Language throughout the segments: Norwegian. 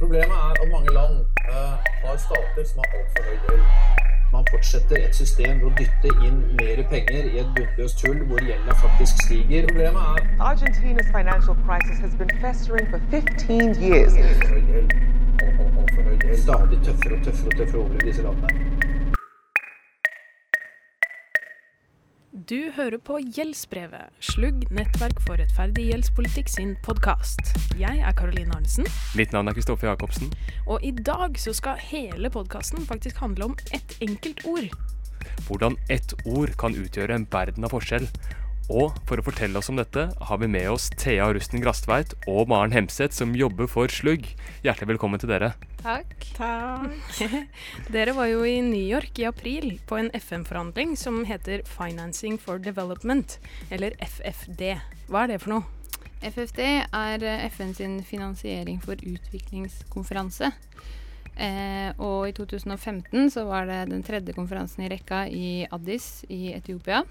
Problemet er at mange land eh, har stater som har altfor høy gjeld. Man fortsetter et system ved å dytte inn mer penger i et bunnløst hull hvor gjelda faktisk stiger. Problemet er Argentina's financial crisis has been festering for 15 years. altfor høy gjeld. Alt- alt- Altfor. Stadig tøffere og tøffere og tøffere over i disse landene. Du hører på Gjeldsbrevet, Slugg nettverk for rettferdig gjeldspolitikk sin podkast. Jeg er Karoline Arnesen, Mitt navn er Kristoffer Jacobsen. og i dag så skal hele podkasten faktisk handle om ett enkelt ord. Hvordan ett ord kan utgjøre en verden av forskjell. Og for å fortelle oss om dette, har vi med oss Thea Rusten Grastveit og Maren Hemseth, som jobber for Slugg. Hjertelig velkommen til dere. Takk. Takk. Dere var jo i New York i april på en FN-forhandling som heter Financing for Development, eller FFD. Hva er det for noe? FFD er eh, FN sin finansiering for utviklingskonferanse. Eh, og i 2015 så var det den tredje konferansen i rekka i Addis i Etiopia.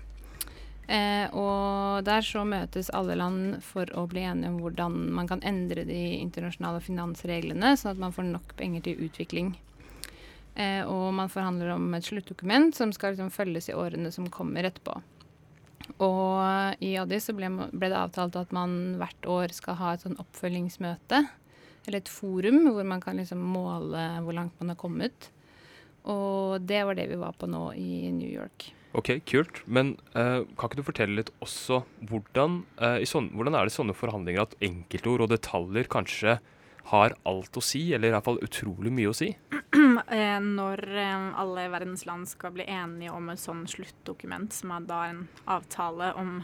Eh, og der så møtes alle land for å bli enige om hvordan man kan endre de internasjonale finansreglene, sånn at man får nok penger til utvikling. Eh, og man forhandler om et sluttdokument som skal liksom følges i årene som kommer etterpå. Og i Addis så ble, ble det avtalt at man hvert år skal ha et sånn oppfølgingsmøte, eller et forum, hvor man kan liksom måle hvor langt man har kommet. Og det var det vi var på nå i New York. Ok, kult. Men uh, kan ikke du fortelle litt også hvordan, uh, i sånn, hvordan er det i sånne forhandlinger at enkeltord og detaljer kanskje har alt å si, eller i hvert fall utrolig mye å si? Eh, Når eh, alle verdens land skal bli enige om et sånn sluttdokument, som er da en avtale om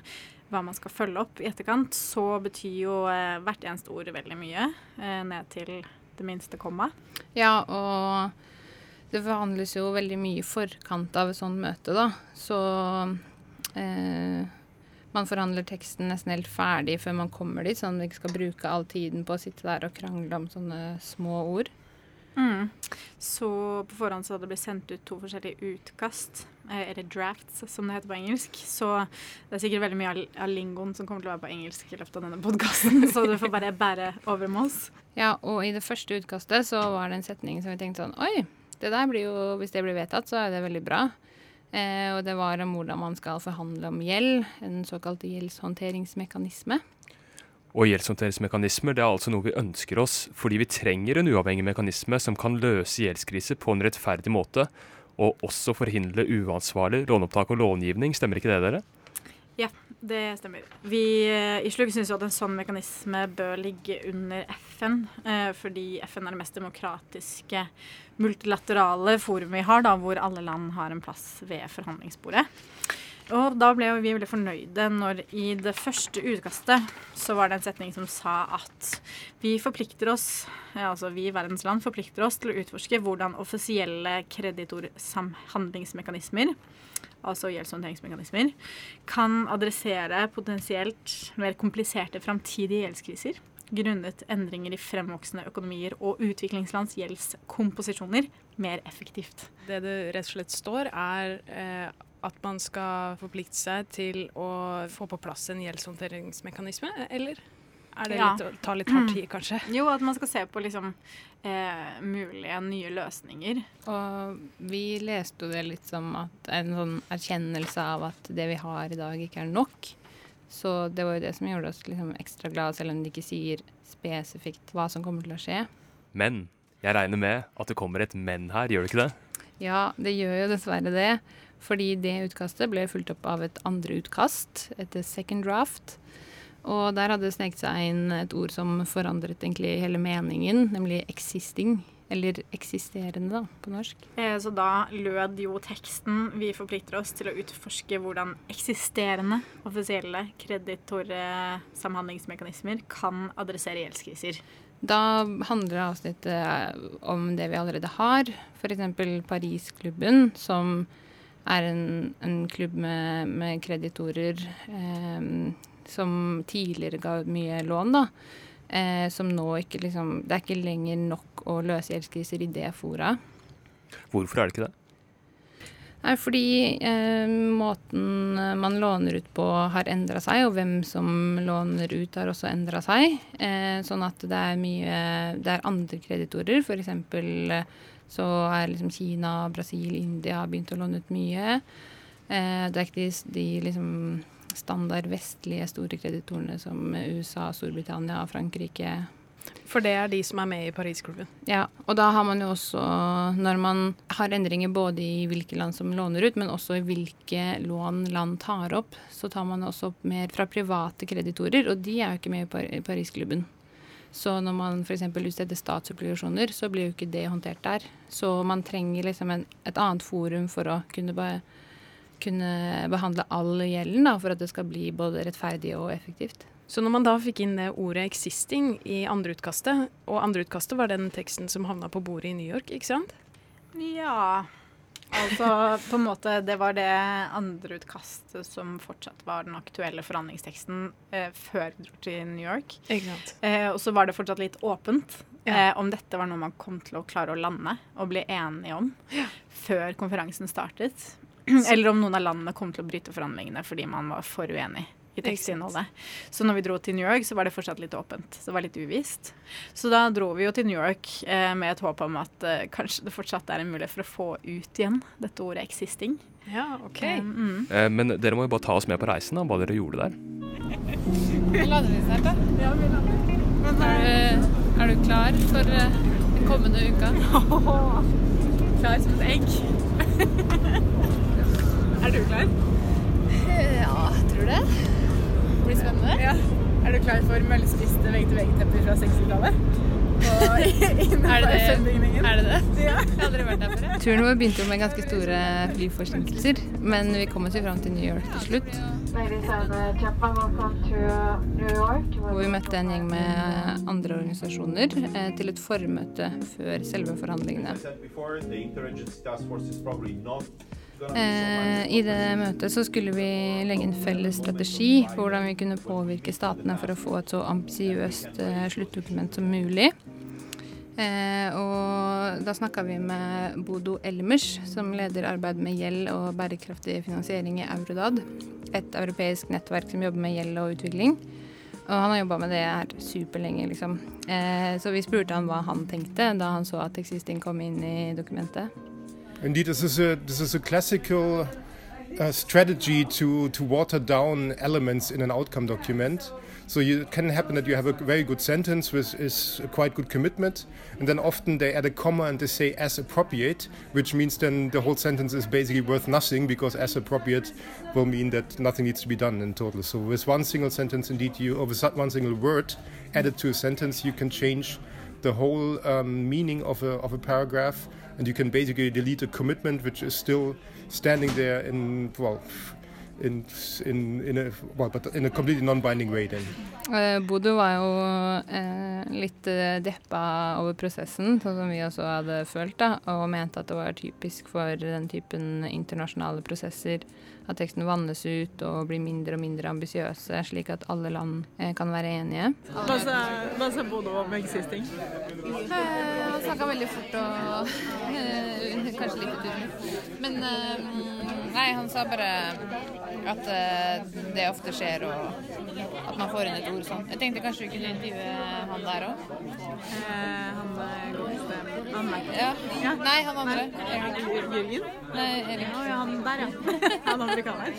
hva man skal følge opp i etterkant, så betyr jo eh, hvert eneste ord veldig mye, eh, ned til det minste komma. Ja, og det forhandles jo veldig mye i forkant av et sånt møte, da. Så eh, man forhandler teksten nesten helt ferdig før man kommer dit, sånn at man ikke skal bruke all tiden på å sitte der og krangle om sånne små ord. Mm. Så på forhånd så hadde det blitt sendt ut to forskjellige utkast, eh, eller drafts som det heter på engelsk. Så det er sikkert veldig mye av, av lingoen som kommer til å være på engelsk i løpet av denne podkasten, så du får bare bære over med oss. Ja, og i det første utkastet så var det en setning som vi tenkte sånn Oi, det der blir jo Hvis det blir vedtatt, så er det veldig bra. Eh, og det var om hvordan man skal forhandle om gjeld, en såkalt gjeldshåndteringsmekanisme. Og gjeldshåndteringsmekanismer det er altså noe vi ønsker oss, fordi vi trenger en uavhengig mekanisme som kan løse gjeldskriser på en rettferdig måte, og også forhindre uansvarlig låneopptak og långivning. Stemmer ikke det, dere? Ja, det stemmer. Vi eh, i Slugg syns jo at en sånn mekanisme bør ligge under FN, eh, fordi FN er det mest demokratiske multilaterale forumet vi har, da, hvor alle land har en plass ved forhandlingsbordet. Og da ble vi veldig fornøyde når i det første utkastet så var det en setning som sa at vi forplikter oss, altså vi verdens land forplikter oss til å utforske hvordan offisielle kreditorsamhandlingsmekanismer altså gjeldshåndteringsmekanismer, kan adressere potensielt mer kompliserte framtidige gjeldskriser grunnet endringer i fremvoksende økonomier og utviklingslands gjeldskomposisjoner mer effektivt. Det det rett og slett står, er eh, at man skal forplikte seg til å få på plass en gjeldshåndteringsmekanisme, eller? Er det Ja. litt, å ta litt hardt tid, kanskje? Jo, at man skal se på liksom eh, mulige nye løsninger. Og vi leste jo det litt som at en sånn erkjennelse av at det vi har i dag, ikke er nok. Så det var jo det som gjorde oss liksom ekstra glad, selv om de ikke sier spesifikt hva som kommer til å skje. Men jeg regner med at det kommer et men her, gjør det ikke det? Ja, det gjør jo dessverre det. Fordi det utkastet ble fulgt opp av et andre utkast, et second draft. Og der hadde det sneket seg inn et ord som forandret egentlig hele meningen, nemlig 'existing'. Eller 'eksisterende', da, på norsk. Eh, så da lød jo teksten vi forplikter oss til å utforske hvordan eksisterende offisielle kreditorsamhandlingsmekanismer kan adressere gjeldskriser. Da handler avsnittet om det vi allerede har. F.eks. Parisklubben, som er en, en klubb med, med kreditorer eh, som tidligere ga mye lån, da. Eh, som nå ikke liksom Det er ikke lenger nok å løse gjeldskriser i det fora. Hvorfor er det ikke det? Nei, fordi eh, måten man låner ut på har endra seg, og hvem som låner ut har også endra seg. Eh, sånn at det er mye Det er andre kreditorer. F.eks. Eh, så er liksom Kina, Brasil, India begynt å låne ut mye. Eh, det er ikke de, de liksom standard vestlige store kreditorene som USA, Storbritannia, Frankrike, for det er de som er med i Parisklubben. Ja, og da har man jo også, når man har endringer både i hvilke land som låner ut, men også i hvilke lån land tar opp, så tar man også opp mer fra private kreditorer, og de er jo ikke med i Parisklubben. Så når man f.eks. utsteder statsobligasjoner, så blir jo ikke det håndtert der. Så man trenger liksom en, et annet forum for å kunne, be, kunne behandle all gjelden, da, for at det skal bli både rettferdig og effektivt. Så når man da fikk inn det ordet 'existing' i andreutkastet, og andreutkastet var den teksten som havna på bordet i New York, ikke sant? Ja. Altså på en måte Det var det andreutkastet som fortsatt var den aktuelle forhandlingsteksten eh, før vi dro til New York. Ikke sant. Eh, og så var det fortsatt litt åpent ja. eh, om dette var noe man kom til å klare å lande og bli enige om ja. før konferansen startet. Eller om noen av landene kom til å bryte forhandlingene fordi man var for uenig i tekstinnholdet. Så når vi dro til New York, så var det fortsatt litt åpent. Så det var litt uvisst. Så da dro vi jo til New York eh, med et håp om at eh, kanskje det fortsatt er en mulighet for å få ut igjen dette ordet 'existing'. Ja, ok. Um, mm. eh, men dere må jo bare ta oss med på reisen, da, hva dere gjorde der. Vi lander snart, da. Ja, vi lander. Men er du, er du klar for uh, den kommende uka? klar som et egg. er du klar? Ja, jeg tror det Det blir spennende. Ja. Er du klar for møllspiste vegg-til-vegg-tepper fra 60-tallet? er, det det? er det det? Ja. Jeg har aldri vært der før. Turen vår begynte jo med ganske store flyforsinkelser, men vi kom oss jo fram til New York til slutt. Hvor vi møtte en gjeng med andre organisasjoner eh, til et formøte før selve forhandlingene. Eh, I det møtet så skulle vi legge en felles strategi for hvordan vi kunne påvirke statene for å få et så ambisiøst eh, sluttdokument som mulig. Eh, og da snakka vi med Bodo Elmers, som leder arbeid med gjeld og bærekraftig finansiering i Eurodad. Et europeisk nettverk som jobber med gjeld og utvikling. Og han har jobba med det her superlenge, liksom. Så vi spurte han hva han tenkte da han så at Existing kom inn i dokumentet. Indeed, this is a this is a classical uh, strategy to to water down elements in an outcome document. So you, it can happen that you have a very good sentence with is a quite good commitment, and then often they add a comma and they say as appropriate, which means then the whole sentence is basically worth nothing because as appropriate will mean that nothing needs to be done in total. So with one single sentence, indeed, you or with one single word added to a sentence, you can change the whole um, meaning of a of a paragraph and you can basically delete a commitment which is still standing there in well in, in, in a well, but in a completely non-binding way then. Uh, Bodo var jo uh, litt uh, deppa over prosessen, sånn som vi også hadde følt, da, og mente at det var typisk for den typen internasjonale prosesser at teksten vannes ut og blir mindre og mindre ambisiøse, slik at alle land uh, kan være enige. Hva sa, hva sa Bodo om existing? Han snakka veldig fort og kanskje litt utydelig. Men nei, han sa bare at det ofte skjer, og at man får inn et ord sånn. Jeg tenkte kanskje vi kunne intervjue han der òg. Eh, han godeste Han Michael? Ja. ja. Nei, han andre. Jørgen? Nei, Erik. Oh, ja, han der, ja. han amerikaner.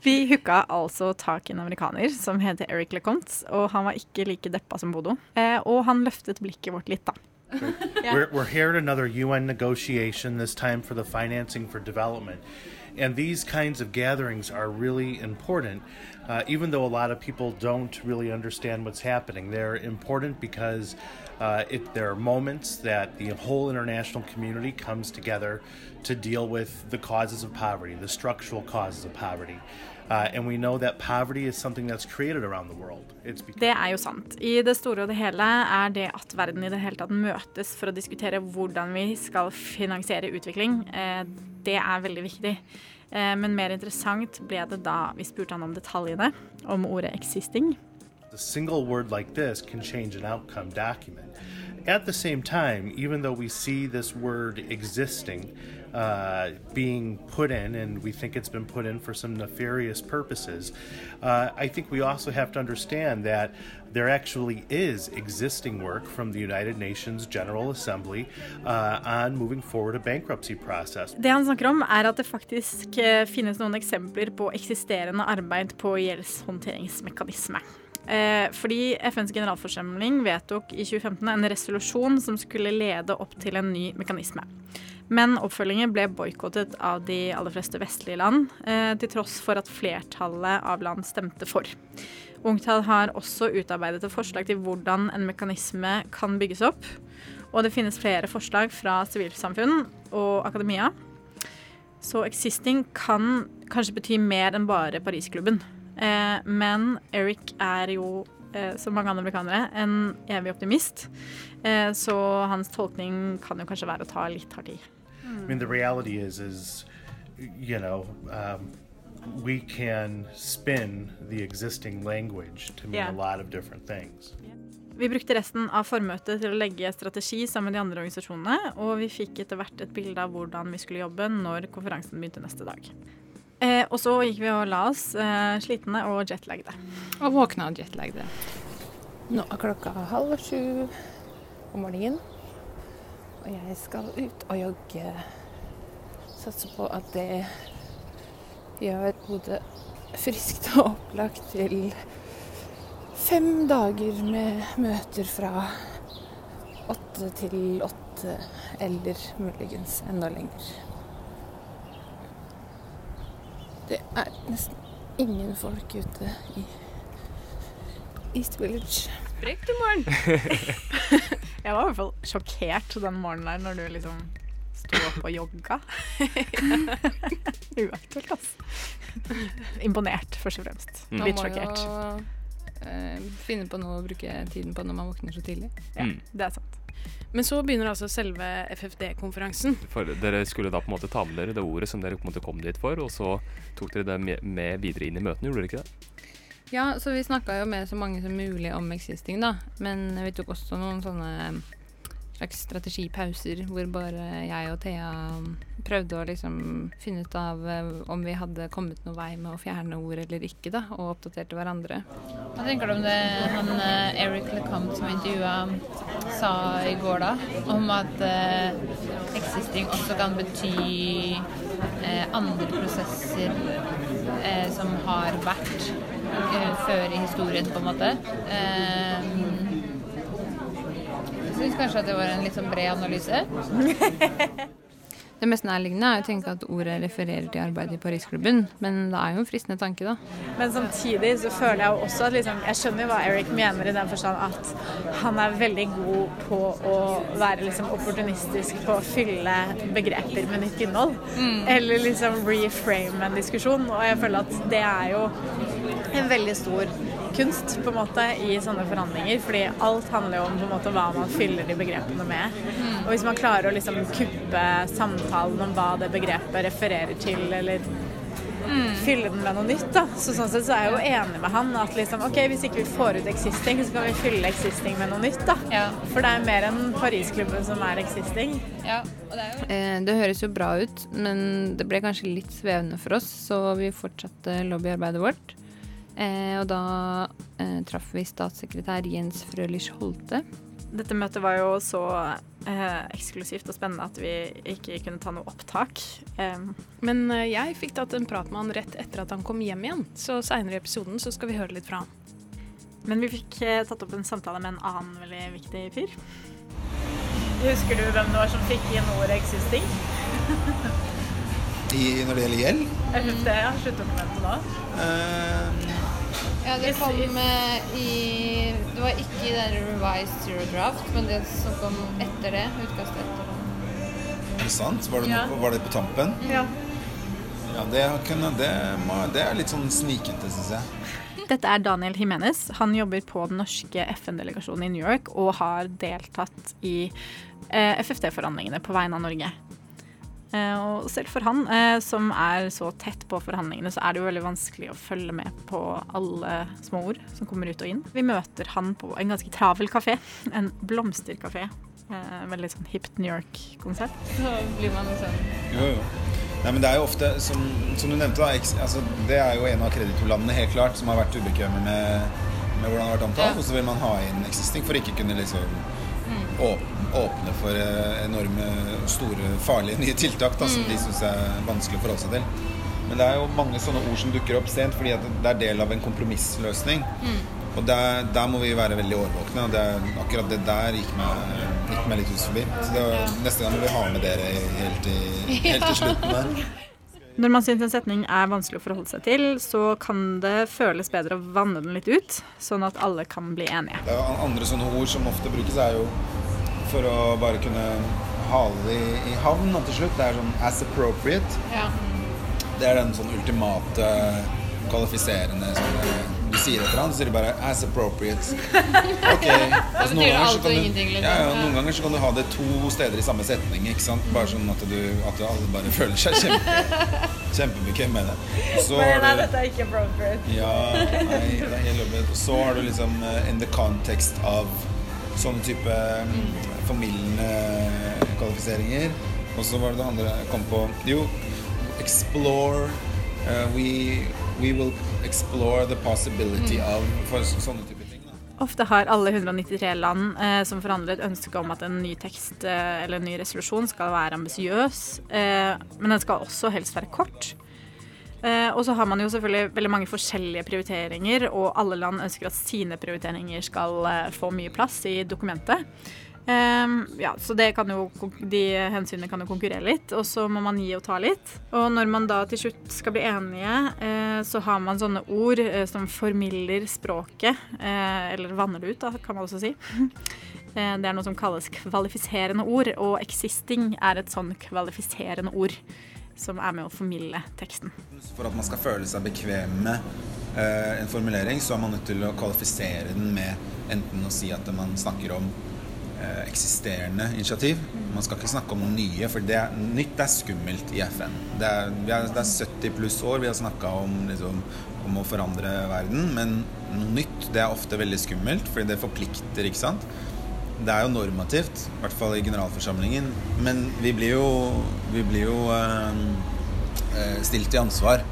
Vi hooka altså tak i en amerikaner som heter Eric LeConte, og han var ikke like deppa som Bodo. Eh, og han løftet blikket vårt litt, da. Yeah. we're, we're here at another UN negotiation, this time for the financing for development. And these kinds of gatherings are really important, uh, even though a lot of people don't really understand what's happening. They're important because uh, it, there are moments that the whole international community comes together to deal with the causes of poverty, the structural causes of poverty. Uh, and we know that poverty is something that's created around the. Det er jo sant. I det store og det hele er det at verden i det hele tatt møtes for å diskutere hvordan vi skal finansiere utvikling, eh, det er veldig viktig. Eh, men mer interessant ble det da vi spurte han om detaljene, om ordet 'existing'. A single word like this can change an outcome document. At the same time, even though we see this word existing, uh, being put in, and we think it's been put in for some nefarious purposes, uh, I think we also have to understand that there actually is existing work from the United Nations General Assembly uh, on moving forward a bankruptcy process. Det han om, er at det faktisk eh, finnes noen eksempler på eksisterende arbeid på gjeldshåndteringsmekanisme. Eh, fordi FNs generalforsamling vedtok i 2015 en resolusjon som skulle lede opp til en ny mekanisme. Men oppfølgingen ble boikottet av de aller fleste vestlige land, eh, til tross for at flertallet av land stemte for. UNCTAD har også utarbeidet et forslag til hvordan en mekanisme kan bygges opp. Og det finnes flere forslag fra sivilsamfunn og akademia. Så existing kan kanskje bety mer enn bare Parisklubben. Eh, men Eric er jo, eh, som mange andre amerikanere, en evig optimist. Eh, så hans tolkning kan jo kanskje være å ta litt hard tid. I mean, the reality is, is you know, um, we can spin the existing language to mean Yeah. a lot of different things. Vi brukte resten av formøtet til å legge strategi sammen med de andre organisasjonene, og vi fikk etter hvert et bilde av hvordan vi skulle jobbe når konferansen begynte neste dag. Eh, og så gikk vi og la oss eh, slitne og jetlagde. Og våkna og jetlagde. Nå er klokka halv sju om morgenen, og jeg skal ut og jogge. Satser på at det gjør hodet friskt og opplagt til fem dager med møter fra åtte til åtte, eller muligens enda lenger. Det er nesten ingen folk ute i East Village. Sprekt i morgen. Jeg var i hvert fall sjokkert den morgenen der når du liksom sto opp og jogga. Uaktuelt, altså. Imponert, først og fremst. Mm. Litt sjokkert. Eh, finne på noe å bruke tiden på når man våkner så tidlig. Ja, Mm. det er sant. Men så begynner altså selve FFD-konferansen. Dere skulle da på en måte ta med dere det ordet som dere på en måte kom dit for, og så tok dere det med videre inn i møtene, gjorde dere ikke det? Ja, så vi snakka jo med så mange som mulig om existing, da. Men vi tok også noen sånne slags strategipauser hvor bare jeg og Thea prøvde å liksom finne ut av eh, om vi hadde kommet noen vei med å fjerne ord eller ikke, da, og oppdaterte hverandre. Hva tenker du om det han eh, Eric LeCompte som intervjua sa i går, da? Om at eh, existing også kan bety eh, andre prosesser eh, som har vært eh, før i historien, på en måte. Eh, syns kanskje at det var en litt sånn bred analyse. Det mest nærliggende er å tenke at ordet refererer til arbeidet i Parisklubben, men det er jo en fristende tanke, da. Men samtidig så føler jeg jo også at liksom, Jeg skjønner jo hva Eric mener i den forstand at han er veldig god på å være liksom opportunistisk på å fylle begreper med nytt innhold. Eller liksom reframe en diskusjon. Og jeg føler at det er jo en veldig stor kunst på en måte i sånne forhandlinger, fordi alt handler jo om på en måte hva man fyller de begrepene med. Og hvis man klarer å liksom kuppe samtalen om hva det begrepet refererer til, eller fylle den med noe nytt, da. Så sånn sett så er jeg jo enig med han at liksom, ok, hvis ikke vi får ut existing, så kan vi fylle existing med noe nytt, da. Ja. For det er mer enn Parisklubben som er existing. ja. Det jo Eh, det høres jo bra ut, men det ble kanskje litt svevende for oss, så vi fortsatte lobbyarbeidet vårt. Eh, og da eh, traff vi statssekretær Jens Frølich Holte. Dette møtet var jo så eh, eksklusivt og spennende at vi ikke kunne ta noe opptak. Em, Men eh, jeg fikk tatt en prat med han rett etter at han kom hjem igjen, så seinere i episoden så skal vi høre litt fra han. men vi fikk eh, tatt opp en samtale med en annen veldig viktig fyr. Husker du hvem det var som fikk inn ordet 'existing'? I, når det gjelder gjeld. FFD ja. sluttdokumentet nå. Eh, Ja, det kom eh, i Det var ikke i den revised zero draft, men det som kom etter det. Utkastet etter det. er det sant? Var det, Ja. noe, var det på tampen? Ja. Ja, det, kunne, det, må, det er litt sånn snikete, syns jeg. Dette er Daniel Jimenez. Han jobber på den norske FN-delegasjonen i New York og har deltatt i eh, FFT-forhandlingene på vegne av Norge. Eh, og selv for han, eh, som er så tett på forhandlingene, så er det jo veldig vanskelig å følge med på alle små ord som kommer ut og inn. Vi møter han på en ganske travel kafé. En blomsterkafé. Eh, veldig sånn hipt New York-konsert. Så blir man sånn Jo, jo. Nei, men det er jo ofte, som, som du nevnte, da, altså, det er jo en av kreditorlandene helt klart som har vært ubekvemme med, med hvordan det har vært omtalt. Ja. Og så vil man ha inn existing for ikke kunne liksom åpne, for eh, enorme, store, farlige nye tiltak da, som de syns er vanskelig å forholde seg til. Men det er jo mange sånne ord som dukker opp sent fordi at det er del av en kompromissløsning. Og der, der må vi være veldig årvåkne. Og det, er- akkurat det der gikk meg, gikk meg litt hus forbi. Så det var, neste gang vil vi ha med dere helt til, helt til slutten der. Når man syns en setning er vanskelig å forholde seg til, så kan det føles bedre å vanne den litt ut, sånn at alle kan bli enige. Det er andre sånne ord som ofte brukes, er jo for å bare kunne hale det i, havn til slutt. Det er sånn as appropriate. Ja. Det er den sånn ultimate kvalifiserende sånn, eh, Du sier et eller annet, så sier du bare 'as appropriate'. Ok. Altså, noen ganger så kan du- liksom. Ja, ja, noen ganger så kan du ha det to steder i samme setning, ikke sant? Bare sånn at, du, at alle bare føler seg kjempe, kjempebekvem med det. Så har du- er ikke appropriate. ja, nei, det er helt lovlig. Så har du liksom eh, in the context av sånne type mm, formildende kvalifiseringer. Og så var det det andre jeg kom på. Jo, explore uh, we, we will explore the possibility of For sånne type ting. Da. Ofte har alle 193 land eh, som forhandler et ønske om at en ny tekst eh, eller en ny resolusjon skal være ambisiøs, eh, men den skal også helst være kort. Eh, og så har man jo selvfølgelig veldig mange forskjellige prioriteringer, og alle land ønsker at sine prioriteringer skal eh, få mye plass i dokumentet. Eh, ja, så jo, de hensynene kan jo konkurrere litt, og så må man gi og ta litt. Og når man da til slutt skal bli enige, eh, så har man sånne ord eh, som formilder språket, eller vanner det ut, da, kan man også si. Det er noe som kalles kvalifiserende ord, og existing er et sånn kvalifiserende ord som er med å formidle teksten. For at man skal føle seg bekvem med eh, en formulering, så er man nødt til å kvalifisere den med enten å si at man snakker om eh, eksisterende initiativ. Man skal ikke snakke om noe nye, for det er, nytt er skummelt i FN. Det er, er, det er 70 pluss år vi har snakka om, liksom, om å forandre verden, men noe nytt det er ofte veldig skummelt, fordi det forplikter, ikke sant. Det er jo normativt, i hvert fall i generalforsamlingen, men vi blir jo, vi blir jo eh, eh, stilt til ansvar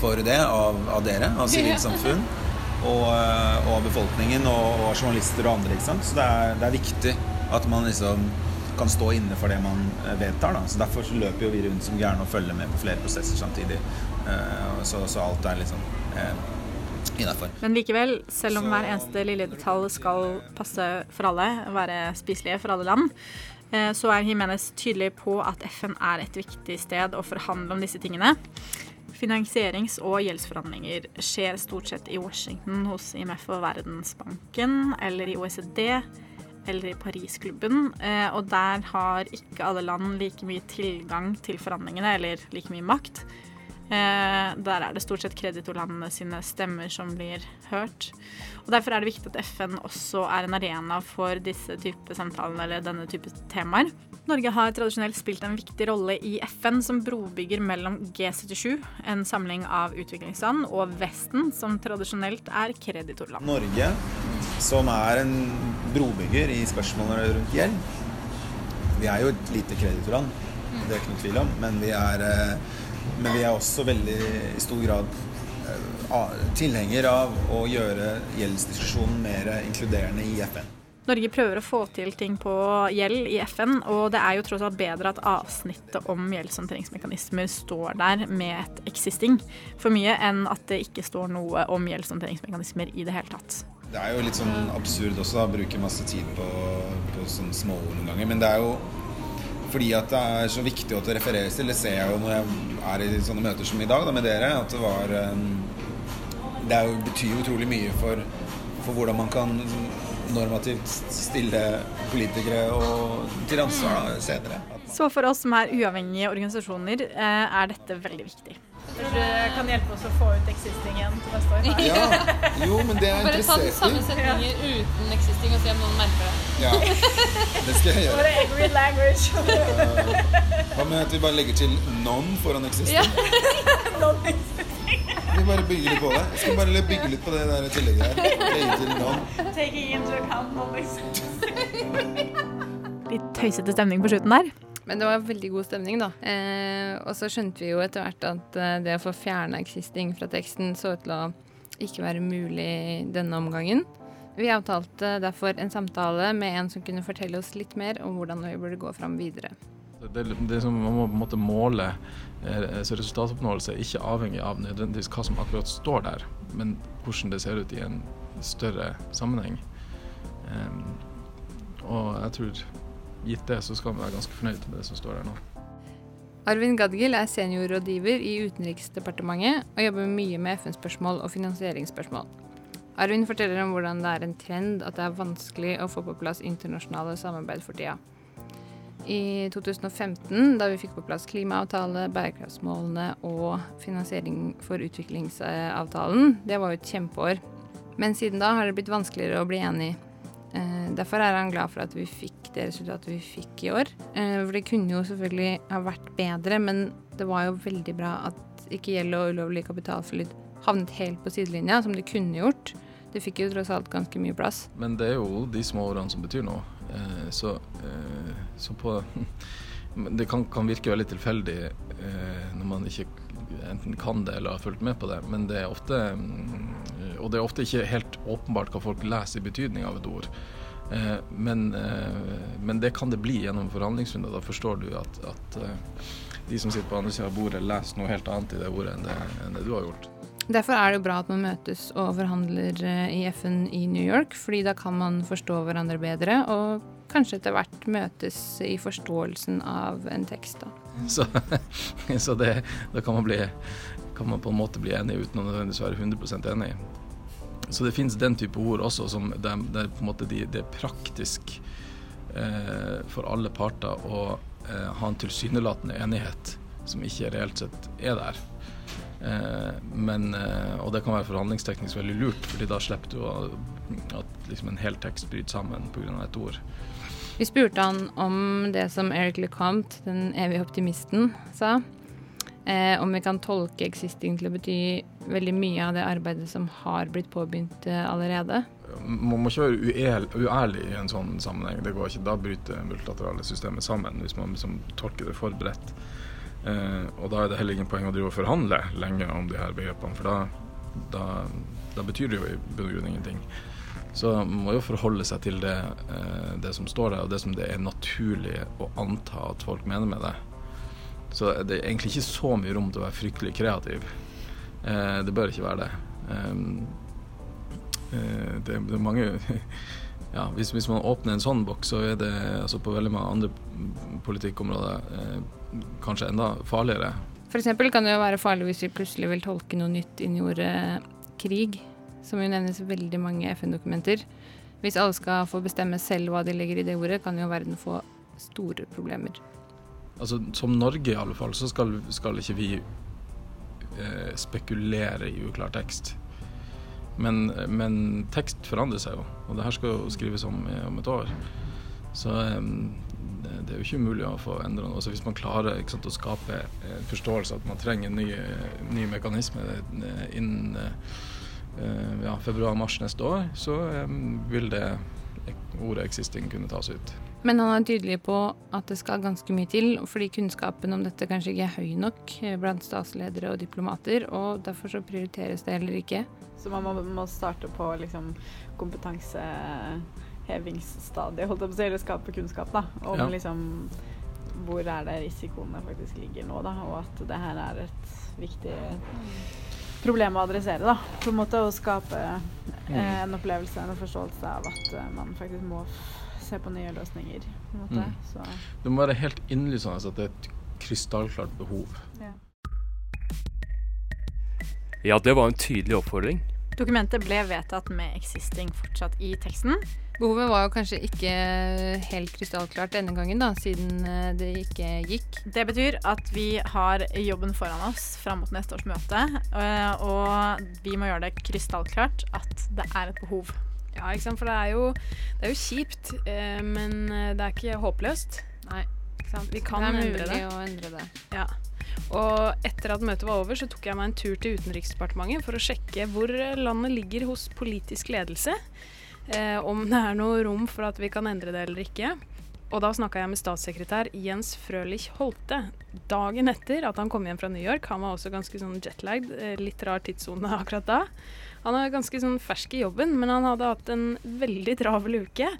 for det av, av dere, av sivilsamfunn. Og, eh, og av befolkningen og, og journalister og andre. Så det er, det er viktig at man liksom kan stå inne for det man eh, vedtar. da. Så Derfor så løper jo vi rundt som gærne og følger med på flere prosesser samtidig. Eh, så, så alt er liksom eh, innafor. Men likevel, selv om hver eneste lille detalj skal passe for alle, være spiselige for alle land, eh, så er Jimenez tydelig på at FN er et viktig sted å forhandle om disse tingene. Finansierings- og gjeldsforhandlinger skjer stort sett i Washington hos IMF og Verdensbanken, eller i OECD, eller i Parisklubben. Eh, og der har ikke alle land like mye tilgang til forhandlingene, eller like mye makt. Eh, der er det stort sett kreditorlandene sine stemmer som blir hørt. Og Derfor er det viktig at FN også er en arena for disse type samtalene eller denne type temaer. Norge har tradisjonelt spilt en viktig rolle i FN som brobygger mellom G77, en samling av utviklingsland, og Vesten, som tradisjonelt er kreditorland. Norge, som er en brobygger i spørsmålene rundt gjeld. Vi er jo et lite kreditorland, det er ikke noe tvil om, men vi er, eh, men vi er også veldig i stor grad eh, tilhenger av å gjøre gjeldsdiskusjonen mer inkluderende i FN. Norge prøver å få til ting på gjeld i FN, og det er jo tross alt bedre at avsnittet om gjeldshåndteringsmekanismer står der med et existing for mye, enn at det ikke står noe om gjeldshåndteringsmekanismer i det hele tatt. Det er jo litt sånn absurd også å bruke masse tid på, på sånne småord noen ganger, men det er jo fordi at det er så viktig at det refereres til. Det ser jeg jo når jeg er i sånne møter som i dag da, med dere, at det var um, Det jo, betyr utrolig mye for, for hvordan man kan normativt stille politikere og til ansvar senere. Så for oss som er uavhengige organisasjoner, eh, er dette veldig viktig. Jeg Tror du det kan hjelpe oss å få ut existing igjen til neste år? Ja, jo, men det er Bare ta den samme setninger uten existing og se om noen merker det. Ja, det skal jeg Bare gjøre. angry language. Hva med at vi bare legger til non foran existing? Ja. Vi bare bygger litt på det. Jeg skal bare bygge litt på det der tillegget non. Taking into account. Litt tøysete stemning på slutten der. Men det var veldig god stemning, da. Eh, og så skjønte vi jo etter hvert at eh, det å få fjerna existing fra teksten så ut til å ikke være mulig denne omgangen. Vi avtalte derfor en samtale med en som kunne fortelle oss litt mer om hvordan vi burde gå fram videre. Det, det som Man må på en måte måle eh, så resultatoppnåelse er ikke avhengig av nødvendigvis hva som akkurat står der, men hvordan det ser ut i en større sammenheng. Um, og jeg tror gitt det, så skal vi være ganske fornøyd med det som står der nå. Arvin Gadgil er seniorrådgiver i Utenriksdepartementet og jobber mye med FN-spørsmål og finansieringsspørsmål. Arvin forteller om hvordan det er en trend at det er vanskelig å få på plass internasjonale samarbeid for tida. I 2015, da vi fikk på plass klimaavtale, bærekraftsmålene og finansiering for utviklingsavtalen, det var jo et kjempeår. Men siden da har det blitt vanskeligere å bli enig. Eh, Derfor er han glad for at vi fikk det resultatet vi fikk i år. Eh, For det kunne jo selvfølgelig ha vært bedre, men det var jo veldig bra at ikke gjeld og ulovlig kapitalflyt havnet helt på sidelinja, som det kunne gjort. Det fikk jo tross alt ganske mye plass. Men det er jo de små årene som betyr noe. Eh, så, eh, så på Det kan, kan virke veldig tilfeldig eh, når man ikke enten kan det eller har fulgt med på det, men det er ofte mm, Og det er ofte ikke helt åpenbart hva folk leser i betydning av et ord. Men, men det kan det bli gjennom forhandlingsrunder. Da forstår du at, at de som sitter på andre sida av bordet, leser noe helt annet i det ordet enn det, enn det du har gjort. Derfor er det jo bra at man møtes og forhandler eh, i FN i New York, fordi da kan man forstå hverandre bedre, og kanskje etter hvert møtes i forståelsen av en tekst. da. Så, så det, da kan man, bli, kan man på en måte bli enig uten å nødvendigvis være 100% enig. Så det finnes den type ord også som det, måte de, det er praktisk eh, for alle parter å eh, ha en tilsynelatende enighet som ikke reelt sett er der. Eh, men, eh, og det kan være forhandlingsteknisk veldig lurt, fordi da slipper du at liksom en hel tekst bryter sammen pga. et ord. Vi spurte han om det som Eric LeCompte, den evige optimisten, sa. Eh, om vi kan tolke existing til å bety veldig mye av det arbeidet som har blitt påbegynt eh, allerede. Man må ikke være uærlig i en sånn sammenheng. Det går ikke. Da bryter multilaterale systemet sammen, hvis man liksom tolker det for bredt. Eh, og da er det heller ingen poeng å drive og forhandle lenge om de her begrepene, for da, da, da betyr det jo i bunn og grunn ingenting. Så man må jo forholde seg til det, eh, det som står der, og det som det er naturlig å anta at folk mener med det. Så det er egentlig ikke så mye rom til å være fryktelig kreativ. Eh, det bør ikke være det. Um, eh, det, det er mange ja, hvis, hvis man åpner en sånn boks, så er det altså på veldig mange andre politikkområder eh, kanskje enda farligere. Eksempel kan det jo være farlig hvis vi plutselig vil tolke noe nytt inn i ordet krig, som jo nevnes i veldig mange FN-dokumenter. Hvis alle skal få bestemme selv hva de legger i det ordet, kan jo verden få store problemer. Altså, som Norge i alle fall, så skal, skal ikke vi eh, spekulere i uklar tekst. Men, men tekst forandrer seg jo, og det her skal jo skrives om, om et år. Så eh, det, det er jo ikke umulig å få endra noe. Så hvis man klarer ikke sant, å skape en forståelse at man trenger en ny, ny mekanisme eh, innen eh, ja, februar-mars neste år, så eh, vil det ordet 'existing' kunne tas ut. Men han er tydelig på at det skal ganske mye til, fordi kunnskapen om dette kanskje ikke er høy nok eh, blant statsledere og diplomater, og derfor så prioriteres det heller ikke. Så man må, må starte på liksom kompetansehevingsstadiet, holdt jeg på å si, eller skape kunnskap, da. Om Ja. liksom hvor er det risikoene faktisk ligger nå, da. Og at det her er et viktig problem å adressere, da. På en måte å skape eh, en opplevelse, en forståelse av at eh, man faktisk må se på nye løsninger, på en måte. Mm. Så Det må være helt innlysende at det er et krystallklart behov. Ja, det var en tydelig oppfordring. Dokumentet ble vedtatt med 'existing' fortsatt i teksten, Behovet var jo kanskje ikke helt krystallklart denne gangen, da, siden eh, det ikke gikk. Det betyr at vi har jobben foran oss fram mot neste års møte, eh, og vi må gjøre det krystallklart at det er et behov. Ja, ikke sant. For det er jo, det er jo kjipt, eh, men det er ikke håpløst. Nei, ikke sant. Vi kan det er endre det. å endre det. Ja. Og etter at møtet var over, så tok jeg meg en tur til Utenriksdepartementet for å sjekke hvor landet ligger hos politisk ledelse. Eh, om det er noe rom for at vi kan endre det eller ikke. Og da snakka jeg med statssekretær Jens Frølich Holte dagen etter at han kom hjem fra New York. Han var også ganske sånn jetlagd, eh, litt rar tidssone akkurat da. Han er ganske sånn fersk i jobben, men han hadde hatt en veldig travel uke.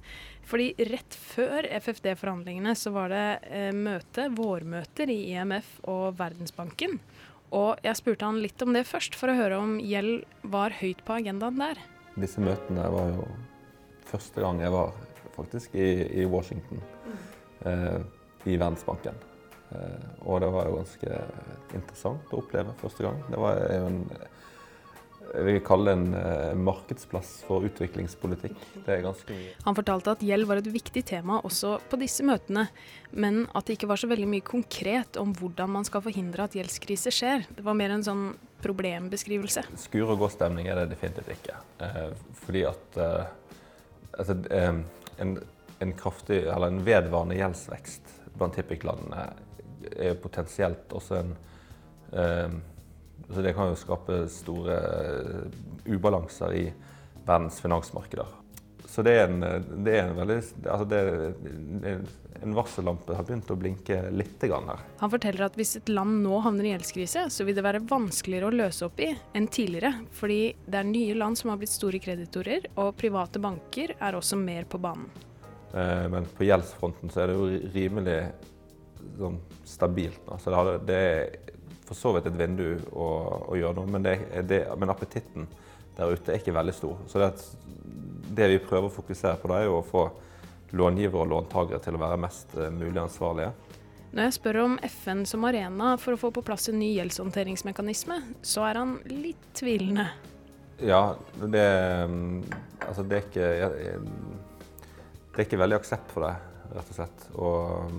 Fordi rett før FFD-forhandlingene så var det eh, møte, vårmøter i IMF og Verdensbanken. Og jeg spurte han litt om det først, for å høre om gjeld var høyt på agendaen der. Disse møtene var jo første gang jeg var faktisk i, i Washington, eh, i Verdensbanken. Eh, og det var jo ganske interessant å oppleve første gang. Det var jo en jeg vil kalle det en eh, markedsplass for utviklingspolitikk. Det er ganske mye. Han fortalte at gjeld var et viktig tema også på disse møtene, men at det ikke var så veldig mye konkret om hvordan man skal forhindre at gjeldskrise skjer. Det var mer en sånn problembeskrivelse. Skur og gå-stemning er det definitivt ikke. Eh, fordi at eh, altså, eh, en, en kraftig, eller en vedvarende gjeldsvekst blant TIPIC-landene er potensielt også en eh, så Det kan jo skape store eh, ubalanser i verdens finansmarkeder. Så det er en, det er en veldig altså det, En varsellampe har begynt å blinke litt her. Han forteller at hvis et land nå havner i gjeldskrise, så vil det være vanskeligere å løse opp i enn tidligere. Fordi det er nye land som har blitt store kreditorer, og private banker er også mer på banen. Eh, Men på gjeldsfronten så er det jo rimelig sånn stabilt nå. Så det, har, det er for så vidt et vindu å, å gjøre noe, men, det, det, men appetitten der ute er ikke veldig stor. Så det, det vi prøver å fokusere på, er å få långivere og låntakere til å være mest eh, mulig ansvarlige. Når jeg spør om FN som arena for å få på plass en ny gjeldshåndteringsmekanisme, så er han litt tvilende. Ja, det, altså det er ikke Det er ikke veldig aksept for det, rett og slett. Og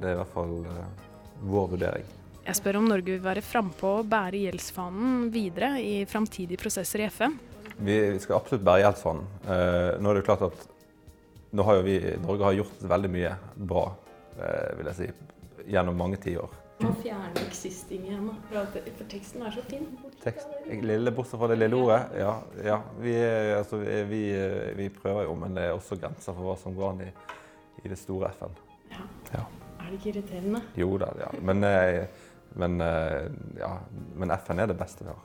det er i hvert fall eh, vår vurdering. Jeg spør om Norge vil være frampå og bære gjeldsfanen videre i framtidige prosesser i FN. Vi skal absolutt bære gjeldsfanen. Eh, nå er det klart at nå har jo vi, Norge har gjort veldig mye bra, eh, vil jeg si, gjennom mange tiår. Må fjerner 'existing' igjen, for teksten er så fin. Tekst, lille, bortsett fra det lille ordet. Ja, ja vi, altså, vi, vi, prøver jo, men det er også grenser for hva som går an i, i det store FN. Ja. ja. Er det ikke irriterende? Jo da, ja. Men, men, ja. men FN er det beste vi har.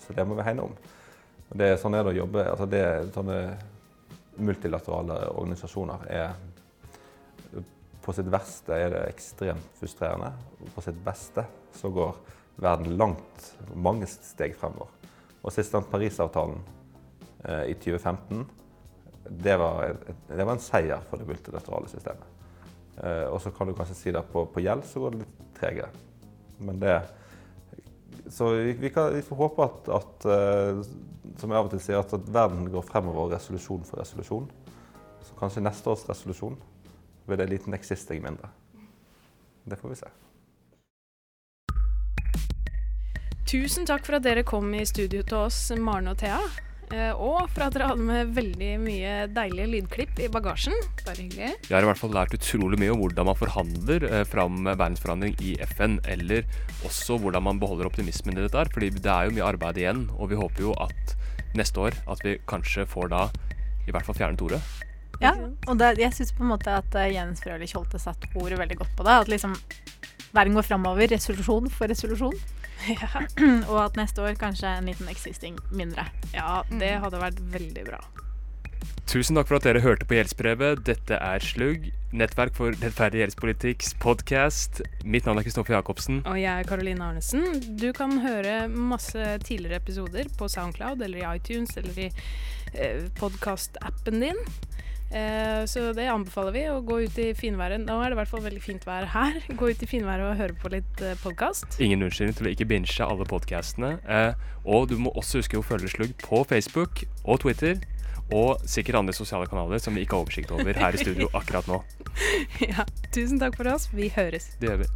Så det må vi hegne om. Det sånn er det å jobbe. Altså det, sånne multilaterale organisasjoner er På sitt verste er det ekstremt frustrerende. På sitt beste så går verden langt, mange steg fremover. Og siste Parisavtalen eh, i 2015, det var, det var en seier for det multilaterale systemet. Eh, og så kan du kanskje si at på, på gjeld så går det litt tregere. Men det Så vi, vi, kan, vi får håpe at, at uh, som jeg av og til sier, at, at verden går fremover resolusjon for resolusjon. Så kanskje neste års resolusjon blir det en liten existing mindre. Det får vi se. Tusen takk for at dere kom i studio til oss, Maren og Thea. Og for at dere hadde med veldig mye deilige lydklipp i bagasjen. Bare hyggelig. Jeg har i hvert fall lært utrolig mye om hvordan man forhandler eh, fram verdensforandring i FN, eller også hvordan man beholder optimismen i dette her, fordi det er jo mye arbeid igjen, og vi håper jo at neste år at vi kanskje får da i hvert fall fjernet ordet. Ja, og det, jeg syns på en måte at uh, Jens Frølich Holte satte ordet veldig godt på det. At liksom verden går framover, resolusjon for resolusjon. Ja. og at neste år kanskje en liten existing mindre. Ja, det hadde vært veldig bra. Tusen takk for at dere hørte på Gjeldsbrevet. Dette er Slugg, nettverk for rettferdig gjeldspolitikks podkast. Mitt navn er Kristoffer Jacobsen. Og jeg er Karoline Arnesen. Du kan høre masse tidligere episoder på Soundcloud eller i iTunes eller i eh, podkastappen din. Eh, så det anbefaler vi, å gå ut i finværet. Nå er det i hvert fall veldig fint vær her. Gå ut i finværet og høre på litt eh, podkast. Ingen unnskyldning til å ikke binge alle podkastene. Eh, og du må også huske å følge Slugg på Facebook og Twitter. Og sikkert andre sosiale kanaler som vi ikke har oversikt over her i studio akkurat nå. ja. Tusen takk for oss. Vi høres. Det gjør vi.